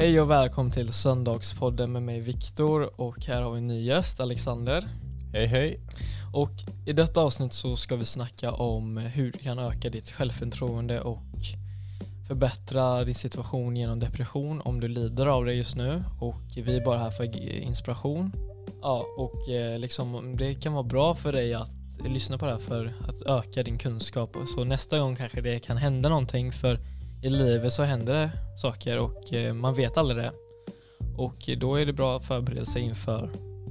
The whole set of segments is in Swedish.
Hej och välkommen till Söndagspodden med mig Viktor och här har vi en ny gäst, Alexander. Hej hej. Och i detta avsnitt så ska vi snacka om hur du kan öka ditt självförtroende och förbättra din situation genom depression om du lider av det just nu och vi är bara här för inspiration. Ja, och eh, liksom det kan vara bra för dig att lyssna på det här för att öka din kunskap så nästa gång kanske det kan hända någonting för i livet så händer det saker och eh, man vet aldrig det. Och då är det bra att förbereda sig inför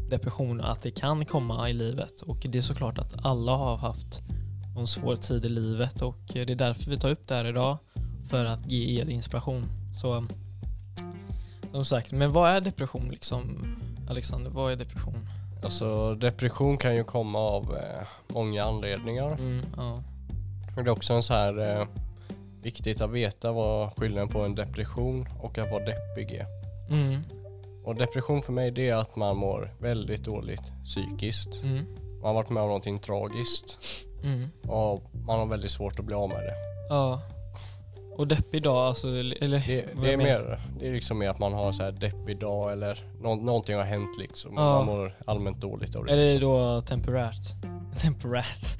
depression, att det kan komma i livet. Och det är såklart att alla har haft någon svår tid i livet och det är därför vi tar upp det här idag. För att ge er inspiration. Så som sagt, men vad är depression liksom? Alexander, vad är depression? Alltså depression kan ju komma av eh, många anledningar. Mm, ja. Det är också en så här eh, viktigt att veta vad skillnaden på en depression och att vara deppig är. Mm, Och depression för mig det är att man mår väldigt dåligt psykiskt. mm, Man har varit med om någonting tragiskt mm. och man har väldigt svårt att bli av med det. Ja. Och deppig dag alltså, eller? Det, det är mer, det är liksom mer att man har så här deppig dag eller nå, någonting har hänt liksom. Ja. Man mår allmänt dåligt av det. Är det liksom. då temporärt? Temporärt?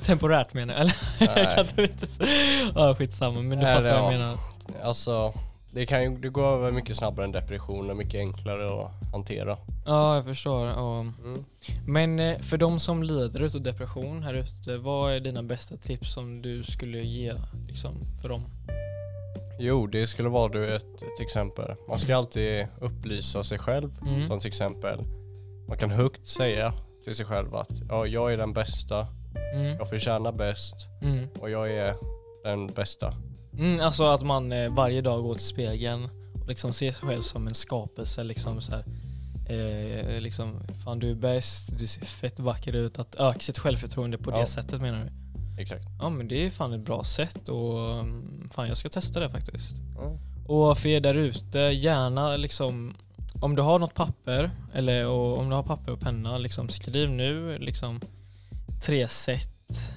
temporärt menar jag, eller? Jag kan inte Ja skitsamma, men du Nej, fattar vad jag ja. menar. Alltså, det kan ju det går över mycket snabbare än depression och mycket enklare att hantera. Ja, jag förstår. Ja. Mm. Men eh, för de som lider av depression här ute, vad är dina bästa tips som du skulle ge liksom, för dem? Jo, det skulle vara du ett, ett exempel. Man ska alltid upplysa sig själv. Mm. Som till exempel, man kan högt säga till sig själv att ja, jag är den bästa, Mm. jag förtjänar bäst Mm. och jag är den bästa. Mm, alltså att man eh, varje dag går till spegeln och liksom ser sig själv som en skapelse liksom så här. Eh, liksom, fan du är bäst, du ser fett vacker ut. Att öka sitt självförtroende på det Ja. sättet menar du? Exakt. Ja men det är fan ett bra sätt och mm, fan jag ska testa det faktiskt. Ja. Och för er där ute, gärna liksom om du har något papper eller och om du har papper och penna, liksom skriv nu liksom tre sätt.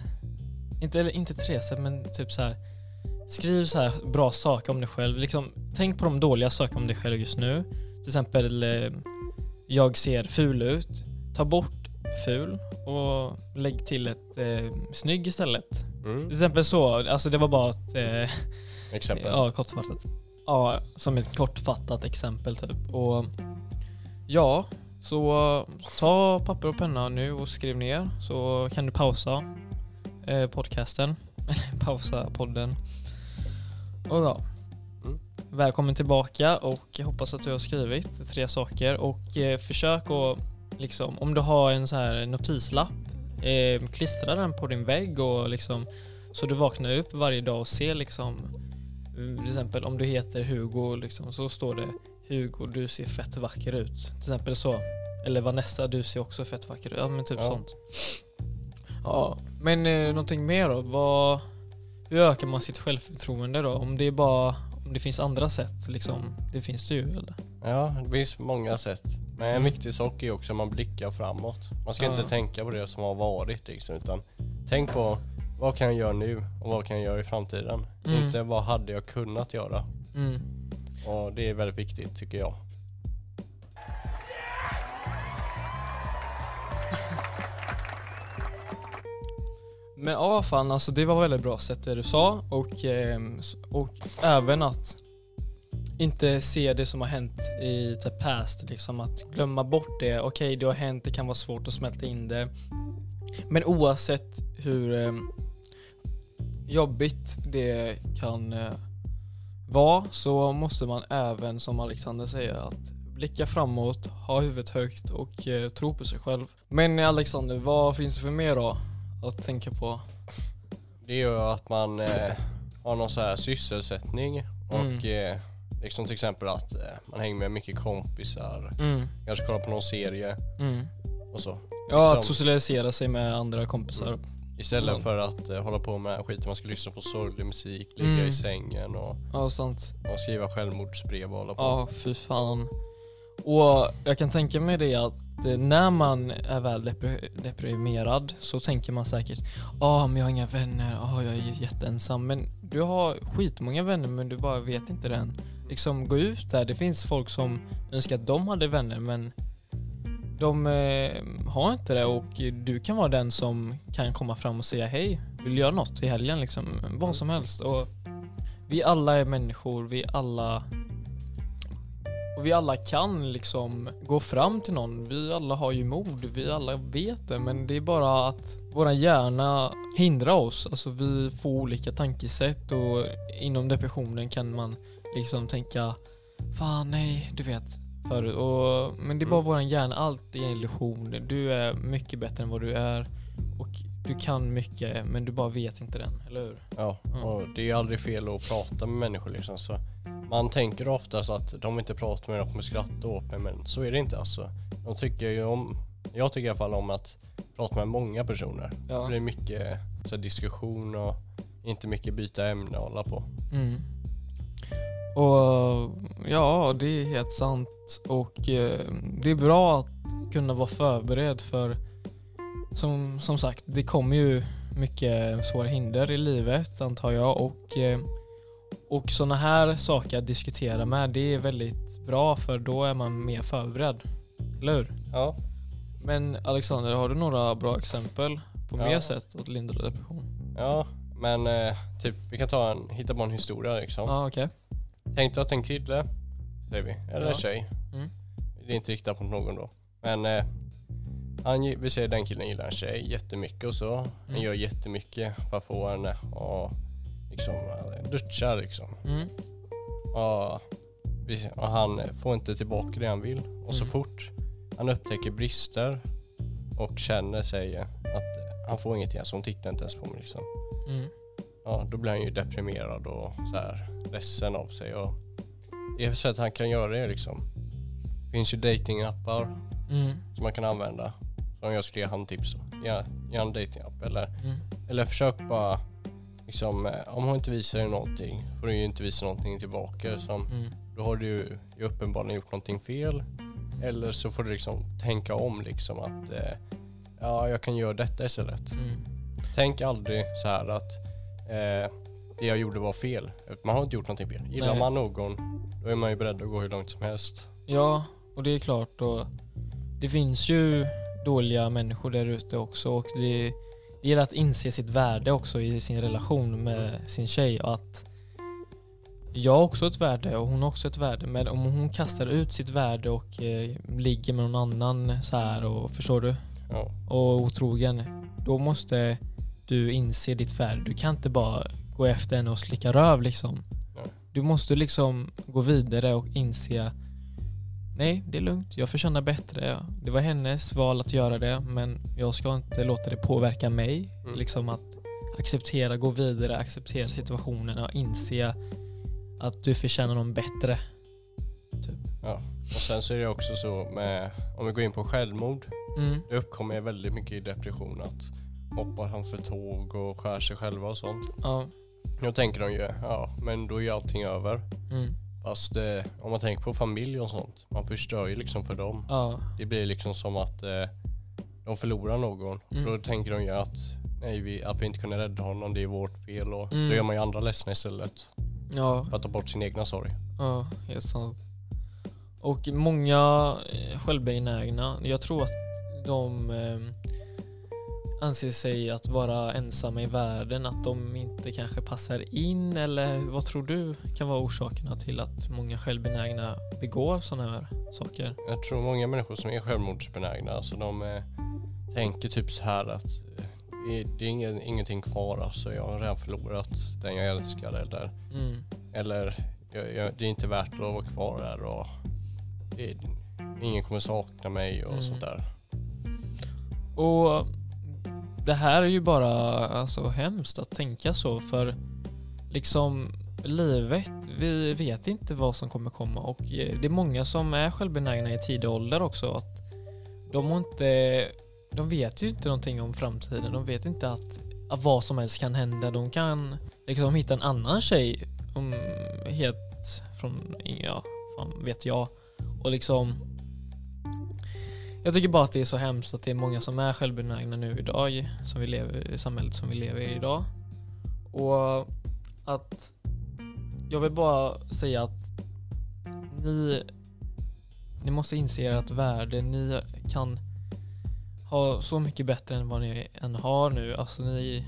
Inte, eller, inte tre sätt men typ så här. Skriv så här bra saker om dig själv. Liksom, tänk på de dåliga sakerna om dig själv just nu. Till exempel, eh, jag ser ful ut. Ta bort ful och lägg till ett eh, snygg istället. Mm. Till exempel så, alltså det var bara ett eh, Exempel. Ja, kortfattat. Ja, som ett kortfattat exempel typ. Och ja, så ta papper och penna nu och skriv ner så kan du pausa eh, podcasten. Pausa podden. Och ja. Mm. Välkommen tillbaka och jag hoppas att du har skrivit tre saker och eh, försök att liksom, om du har en så här notislapp, eh, klistra den på din vägg och liksom så du vaknar upp varje dag och ser liksom till exempel om du heter Hugo liksom, så står det Hugo du ser fett vacker ut. Till exempel så. Eller Vanessa du ser också fett vacker ut. Ja men typ Ja. sånt. Ja, men eh, någonting mer då? Vad, hur ökar man sitt självförtroende då? Om det är bara, om det finns andra sätt liksom. Det finns det ju eller? Ja, det finns många sätt. Men en Mm. viktig sak är också att man blickar framåt. Man ska Ja. inte tänka på det som har varit liksom, utan tänk på vad kan jag göra nu och vad kan jag göra i framtiden? Mm. Inte vad hade jag kunnat göra? Mm. Och det är väldigt viktigt tycker jag. Men ja fan alltså det var väldigt bra sätt det du sa och, ehm, och även att inte se det som har hänt i the past liksom att glömma bort det. Okej det har hänt, det kan vara svårt att smälta in det. Men oavsett hur ehm, jobbigt det kan eh, vara så måste man även som Alexander säger att blicka framåt, ha huvudet högt och eh, tro på sig själv. Men Alexander, vad finns det för mer då? att tänka på. Det är ju att man eh, har någon så här sysselsättning och eh, liksom till exempel att eh, man hänger med mycket kompisar, Mm, kanske kollar på någon serie mm. och så. Ja, att Liksom, socialisera sig med andra kompisar. Istället Mm. för att eh, hålla på med skit man ska lyssna på sorglig musik, ligga Mm. i sängen och, Ja, sant. och skriva självmordsbrev och hålla på. Ja, fy fan. Och jag kan tänka mig det att eh, när man är väl depri- deprimerad så tänker man säkert Ja, men jag har inga vänner, ja, jag är jätteensam. Men du har skitmånga vänner men du bara vet inte det än. liksom gå ut där. Det finns folk som önskar att de hade vänner men de eh, har inte det och du kan vara den som kan komma fram och säga hej, vill du göra något i helgen liksom? Vad som helst. Och vi alla är människor, vi alla och vi alla kan liksom gå fram till någon. Vi alla har ju mod, vi alla vet det. Men det är bara att våran hjärna hindrar oss. Alltså vi får olika tankesätt och inom depressionen kan man liksom tänka Fan nej, du vet. För, och, men det är bara mm. våran hjärna, allt är en illusion. Du är mycket bättre än vad du är. Och du kan mycket men du bara vet inte den, eller hur? Ja, och det är aldrig fel att prata med människor liksom. Så man tänker oftast att de inte pratar med dem, kommer skratta åt mig men så är det inte alltså. De tycker ju om, jag tycker i alla fall om att prata med många personer. Ja. Det blir mycket så här, diskussion och inte mycket byta ämne och hålla på. Mm. Och ja, det är helt sant. Och eh, det är bra att kunna vara förberedd för som, som sagt, det kommer ju mycket svåra hinder i livet antar jag och, eh, och sådana här saker att diskutera med det är väldigt bra för då är man mer förberedd. Eller hur? Ja. Men Alexander, har du några bra exempel på ja. mer sätt att lindra depression? Ja, men eh, typ vi kan ta en, hitta på en historia liksom. Ja, okej. Okay. Tänk dig att en kille, säger vi, eller ja. tjej. Mm. Det är inte riktat mot någon då. Men eh, han, vi säger den killen gillar en tjej jättemycket och så. Han mm. gör jättemycket för att få henne att liksom dutcha liksom. Mm. Och, och, han får inte tillbaka det han vill. Och så mm. fort han upptäcker brister och känner sig att han får ingenting, alltså hon tittar inte ens på mig liksom. Mm. Ja, då blir han ju deprimerad och så här ledsen av sig. Och det sätt han kan göra det liksom. Det finns ju datingappar mm. som man kan använda som jag skulle ge handtips. Gör, gör en datingapp eller, mm. eller försök bara liksom, eh, om hon inte visar dig någonting får du ju inte visa någonting tillbaka. Som, mm. Då har du ju uppenbarligen gjort någonting fel. Mm. Eller så får du liksom tänka om liksom att eh, ja, jag kan göra detta istället. Mm. Tänk aldrig så här att eh, det jag gjorde var fel. Man har inte gjort någonting fel. Gillar Nej. man någon, då är man ju beredd att gå hur långt som helst. Ja, och det är klart. Och det finns ju dåliga människor där ute också och det, det gäller att inse sitt värde också i sin relation med sin tjej att jag har också ett värde och hon har också ett värde men om hon kastar ut sitt värde och eh, ligger med någon annan så här och förstår du? Ja. Och otrogen då måste du inse ditt värde. Du kan inte bara gå efter henne och slicka röv liksom. Du måste liksom gå vidare och inse Nej, det är lugnt. Jag förtjänar bättre. Det var hennes val att göra det, men jag ska inte låta det påverka mig. Mm. Liksom att acceptera, gå vidare, acceptera situationen och inse att du förtjänar någon bättre. Typ. Ja, och sen så är det också så med, om vi går in på självmord, mm. det uppkommer väldigt mycket i depression att hoppar han för tåg och skär sig själva och sånt. Ja. Då tänker de ju, ja men då är ju allting över. Mm. Fast eh, om man tänker på familj och sånt, man förstör ju liksom för dem. Ja. Det blir liksom som att eh, de förlorar någon. Mm. Då tänker de ju att nej, vi, att vi inte kunde rädda honom, det är vårt fel. Och mm. Då gör man ju andra ledsna istället. Ja. För att ta bort sin egna sorg. Ja, helt sant. Och många eh, självbenägna, jag tror att de eh, anser sig att vara ensamma i världen, att de inte kanske passar in eller vad tror du kan vara orsakerna till att många självbenägna begår sådana här saker? Jag tror många människor som är självmordsbenägna, alltså de eh, tänker typ så här att eh, det är ingen, ingenting kvar alltså, jag har redan förlorat den jag älskar eller, mm. eller jag, jag, det är inte värt att vara kvar här och det, ingen kommer sakna mig och mm. sånt där. Och det här är ju bara alltså, hemskt att tänka så för liksom livet, vi vet inte vad som kommer komma och eh, det är många som är självbenägna i tidig ålder också att de har inte, de vet ju inte någonting om framtiden, de vet inte att, att vad som helst kan hända, de kan liksom hitta en annan tjej om, helt från, ja, fan vet jag. Och liksom jag tycker bara att det är så hemskt att det är många som är självbenägna nu idag, som vi lever i samhället som vi lever i idag. Och att jag vill bara säga att ni, ni måste inse ert värde. Ni kan ha så mycket bättre än vad ni än har nu. Alltså ni...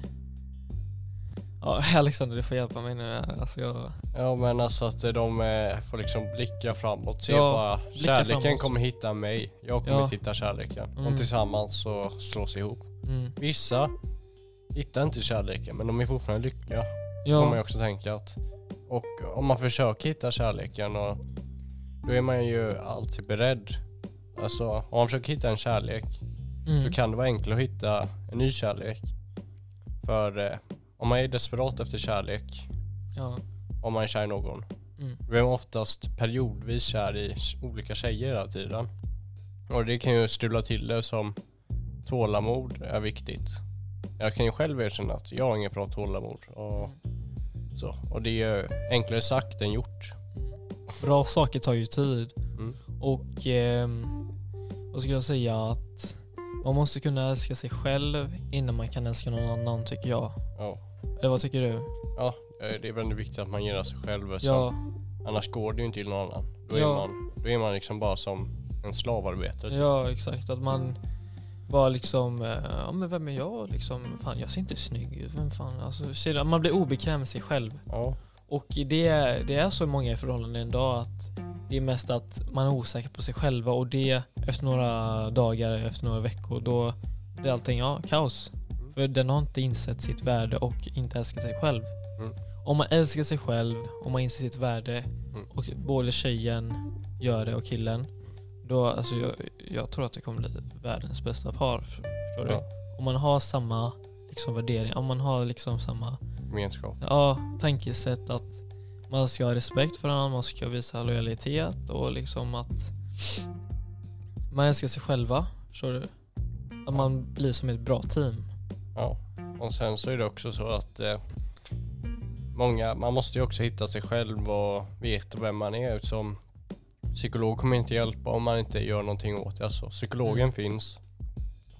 Ja, Alexander du får hjälpa mig nu. Alltså jag... Ja men alltså att de eh, får liksom blicka framåt. Se Ja, bara, blicka kärleken framåt. kommer hitta mig. Jag kommer Ja. hitta kärleken. Mm. Och tillsammans så slås ihop. Mm. Vissa hittar inte kärleken men de är fortfarande lyckliga. får man ju Ja, också tänka att. Och om man försöker hitta kärleken och då är man ju alltid beredd. Alltså om man försöker hitta en kärlek mm. så kan det vara enklare att hitta en ny kärlek. För eh, om man är desperat efter kärlek, ja. om man är kär i någon, Mm. då är man oftast periodvis kär i olika tjejer hela tiden. Och det kan ju strula till det som tålamod är viktigt. Jag kan ju själv erkänna att jag har inget bra tålamod. Och, så. och det är ju enklare sagt än gjort. Bra saker tar ju tid. Mm. Och ehm, vad skulle jag säga att man måste kunna älska sig själv innan man kan älska någon annan tycker jag. Ja. Eller vad tycker du? ja, eh, det är väldigt viktigt att man gillar sig själv. Så Ja, Annars går det ju inte till någon annan. Då, Ja. är man, då är man liksom bara som en slavarbetare. typ. ja exakt. Att man bara liksom, eh, ja men vem är jag liksom? Fan jag ser inte snygg ut. Vem fan? Alltså, man blir obekväm med sig själv. Ja. Och det, är- det är så många i förhållanden idag att det är mest att man är osäker på sig själva och det efter några dagar, efter några veckor, då blir allting ja, kaos. För den har inte insett sitt värde och inte älskar sig själv. Mm. Om man älskar sig själv, om man inser sitt värde Mm. och både tjejen gör det och killen, då alltså jag, jag tror att det kommer bli världens bästa par. Förstår du? Ja. Om man har samma liksom värdering, om man har liksom samma Gemenskap. ja, tankesätt att man ska ha respekt för varandra, man ska visa lojalitet och liksom att man älskar sig själva, förstår du? Att man blir som ett bra team. Ja. Och sen så är det också så att eh, många, man måste ju också hitta sig själv och veta vem man är. Som psykolog kommer inte hjälpa om man inte gör någonting åt det. Alltså, psykologen Mm. finns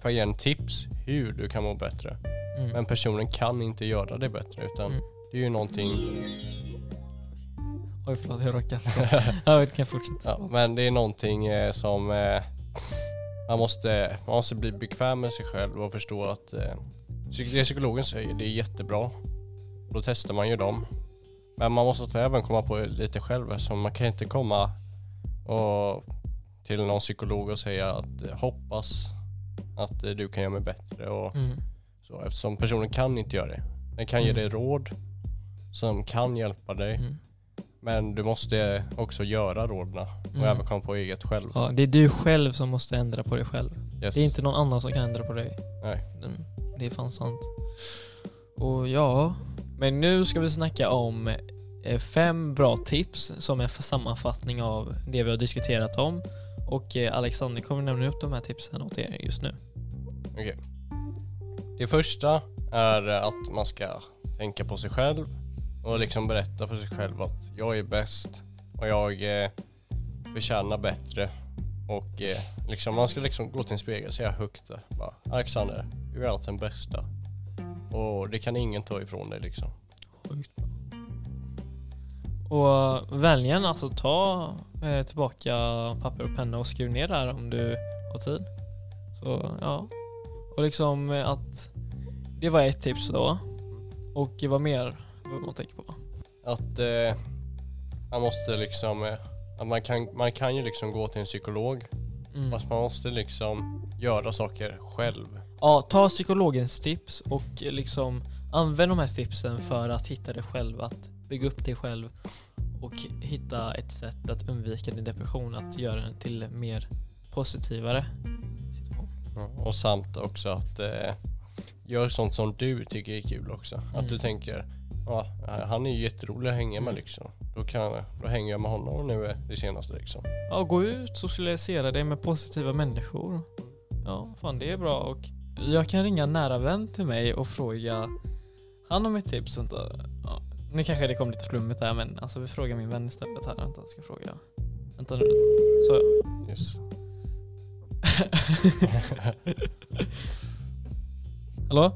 för att ge en tips hur du kan må bättre. Mm. Men personen kan inte göra det bättre utan Mm. det är ju någonting Oj förlåt, jag råkar. jag vet, kan fortsätta? Ja, men det är någonting eh, som eh, man, måste, man måste bli bekväm med sig själv och förstå att eh, det psykologen säger det är jättebra. Då testar man ju dem. Men man måste även komma på lite själv så man kan inte komma och till någon psykolog och säga att eh, hoppas att eh, du kan göra mig bättre och Mm. så eftersom personen kan inte göra det. Den kan ge Mm. dig råd som kan hjälpa dig Mm. men du måste också göra råden och Mm. även komma på eget själv. Ja, det är du själv som måste ändra på dig själv. Yes. Det är inte någon annan som kan ändra på dig. Nej. Det är fan sant. Och ja, men nu ska vi snacka om eh, fem bra tips som är för sammanfattning av det vi har diskuterat om. Och eh, Alexander kommer nämna upp de här tipsen åt er just nu. Okej. Det första är att man ska tänka på sig själv och liksom berätta för sig själv att jag är bäst och jag eh, förtjänar bättre. Och eh, liksom, man ska liksom gå till en spegel och säga högt där, bara, Alexander, du är alltid den bästa. Och det kan ingen ta ifrån dig liksom. Sjukt bra. Och väljen alltså ta eh, tillbaka papper och penna och skriv ner det här om du har tid. Så ja. Och liksom eh, att det var ett tips då. Och vad mer behöver man tänka på? Att eh, man måste liksom, eh, att man kan, man kan ju liksom gå till en psykolog Mm. fast man måste liksom göra saker själv. Ja, ta psykologens tips och liksom använd de här tipsen för att hitta dig själv, att bygga upp dig själv och hitta ett sätt att undvika din depression, att göra den till mer positivare situation. Och samt också att eh, gör sånt som du tycker är kul också. Att Mm. du tänker, ja han är ju jätterolig att hänga med Mm. liksom. Då, kan, då hänger jag med honom nu det senaste liksom. Ja, gå ut, socialisera dig med positiva människor. Ja, fan det är bra och jag kan ringa en nära vän till mig och fråga han om ett tips. Vänta. Ja, nu kanske det kom lite flummigt här men alltså vi frågar min vän istället här. Vänta, jag ska fråga. Vänta nu. Så ja. Yes. Hallå?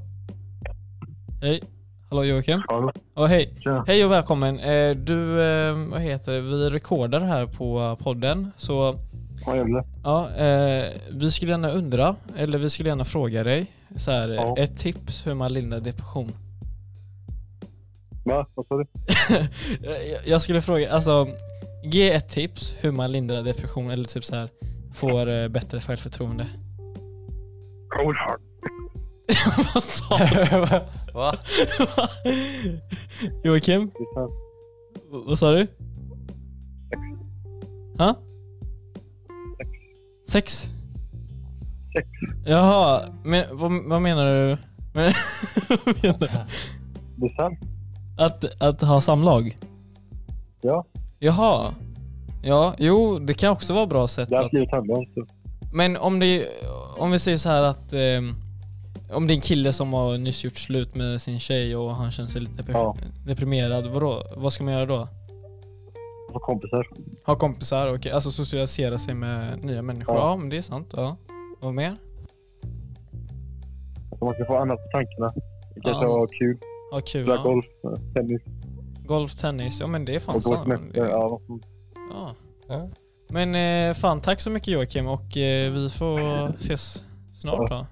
Hej. Hallå Joakim? Hallå. Ja, hej. Tja. Hej och välkommen. Eh, Du, eh, vad heter vi rekordar här på podden så Vad gäller? ja, eh, vi skulle gärna undra, eller vi skulle gärna fråga dig så här, Ja. ett tips hur man lindrar depression. Va? Vad sa du? Jag- skulle fråga, alltså ge ett tips hur man lindrar depression eller typ så här får eh, bättre självförtroende. Cold heart. Vad sa du? Va? Joakim? Vad sa du? Ha? Sex? Sex. Jaha, men vad, vad menar du? Men, vad menar du? Det sant. Att, att ha samlag? Ja. Jaha. Ja, jo det kan också vara ett bra sätt Jag har skrivit handlar så. Men om det, om vi säger så här att ehm, om det är en kille som har nyss gjort slut med sin tjej och han känner sig lite depri- Ja. deprimerad, vadå? vad ska man göra då? Och kompisar. Ha kompisar, okej. Alltså socialisera sig med nya människor. Ja, Ja. men det är sant. Ja. Vad mer? Så man ska få annat på tankarna. Det kanske Ja. var kul. Ha kul. Spela Ja. golf, tennis Golf, tennis. Ja men det är fan sant. Ja. Ja. Ja. Men eh, fan tack så mycket Joakim och eh, vi får ses snart då.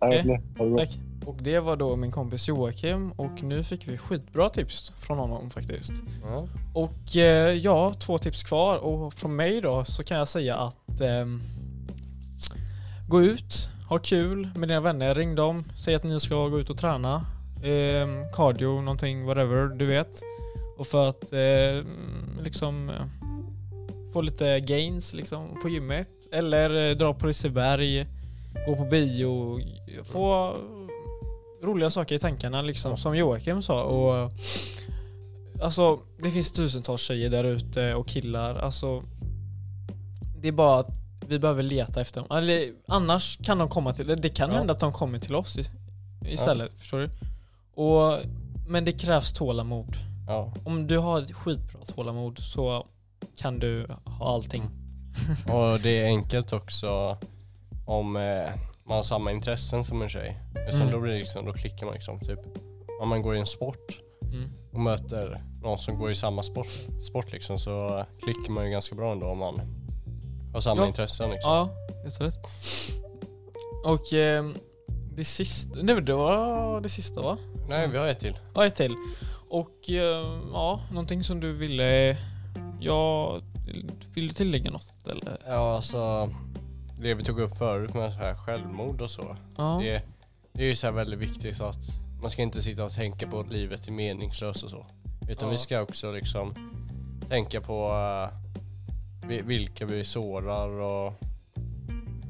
Ha bra. Tack. Och det var då min kompis Joakim och nu fick vi skitbra tips från honom faktiskt. Ja. Och eh, ja, två tips kvar och från mig då så kan jag säga att ehm, gå ut, ha kul med dina vänner, ring dem, säg att ni ska gå ut och träna. Ehm, cardio, någonting, whatever, du vet. Och för att eh, liksom eh, få lite gains liksom på gymmet. Eller eh, dra på Liseberg, gå på bio, få roliga saker i tankarna liksom som Joakim sa. Och Alltså det finns tusentals tjejer där ute och killar. Alltså Det är bara att vi behöver leta efter dem. Eller, annars kan de komma till, det kan Ja. hända att de kommer till oss istället. Förstår du? Och, men det krävs tålamod. ja. Om du har ett skitbra tålamod så kan du ha allting. Och det är enkelt också om eh, man har samma intressen som en tjej. Sen Mm. då, blir det liksom, då klickar man liksom typ. Om man går i en sport Mm. och möter någon som går i samma sport, sport liksom så klickar man ju ganska bra ändå om man har samma Ja. intressen liksom. Ja, jätterätt. Och eh, det sista, nej det var det sista va? Nej vi har ett till. Ja, ett till. Och eh, ja, någonting som du ville... Ja, vill du tillägga något eller? Ja alltså det vi tog upp förut med så här självmord och så. Ja. Det, det är ju så här väldigt viktigt att man ska inte sitta och tänka på att livet är meningslöst och så. Utan Ja. vi ska också liksom tänka på vi- vilka vi sårar och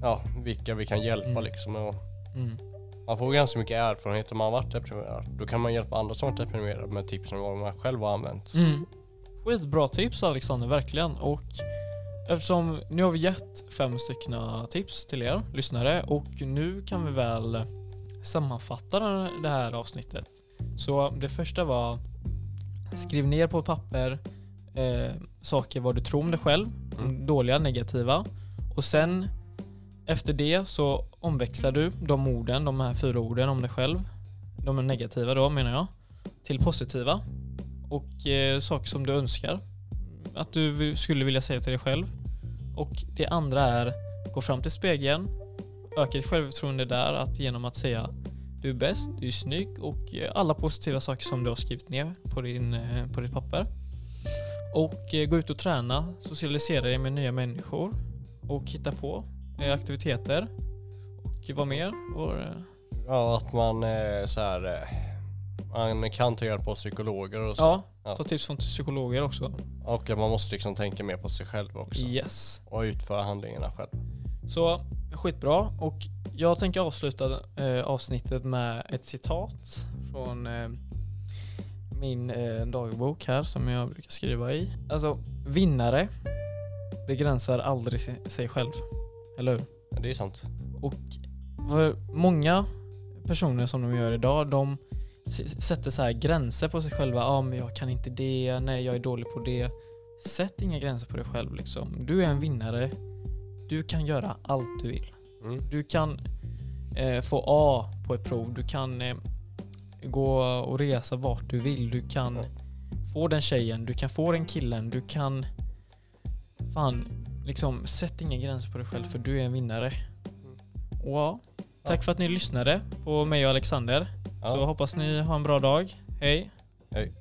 ja, vilka vi kan hjälpa Mm. liksom. Och Mm. man får ganska mycket erfarenhet om man har varit deprimerad. Då kan man hjälpa andra som varit deprimerade med tips om vad man själv har använt. Mm. Skitbra tips Alexander, verkligen. Och eftersom nu har vi gett fem stycken tips till er lyssnare och nu kan vi väl sammanfatta det här avsnittet. Så det första var skriv ner på ett papper eh, saker vad du tror om dig själv, Mm. dåliga, negativa. Och sen efter det så omväxlar du de orden, de här fyra orden om dig själv, de är negativa då menar jag, till positiva och eh, saker som du önskar att du skulle vilja säga till dig själv. Och det andra är gå fram till spegeln, öka ditt självförtroende där att genom att säga du är bäst, du är snygg och eh, alla positiva saker som du har skrivit ner på, din, eh, på ditt papper. Och eh, gå ut och träna, socialisera dig med nya människor och hitta på aktiviteter. Och vad mer? Ja, att man så här man kan ta hjälp av psykologer och så. ja, Ja. ta tips från psykologer också. Och man måste liksom tänka mer på sig själv också. Yes. Och utföra handlingarna själv. Så skitbra och jag tänker avsluta eh, avsnittet med ett citat från eh, min eh, dagbok här som jag brukar skriva i. Alltså, vinnare begränsar aldrig sig, själv. Eller hur? Ja, det är sant. Och för många personer som de gör idag, de sätter så här gränser på sig själva. Ja, ah, men jag kan inte det. Nej, jag är dålig på det. Sätt inga gränser på dig själv liksom. Du är en vinnare. Du kan göra allt du vill. Mm. Du kan eh, få A på ett prov. Du kan eh, gå och resa vart du vill. Du kan mm. få den tjejen. Du kan få den killen. Du kan... Fan, liksom sätt inga gränser på dig själv för du är en vinnare. Mm. Och, ja, tack ja. för att ni lyssnade på mig och Alexander. Ja. Så hoppas ni har en bra dag. Hej. Hej.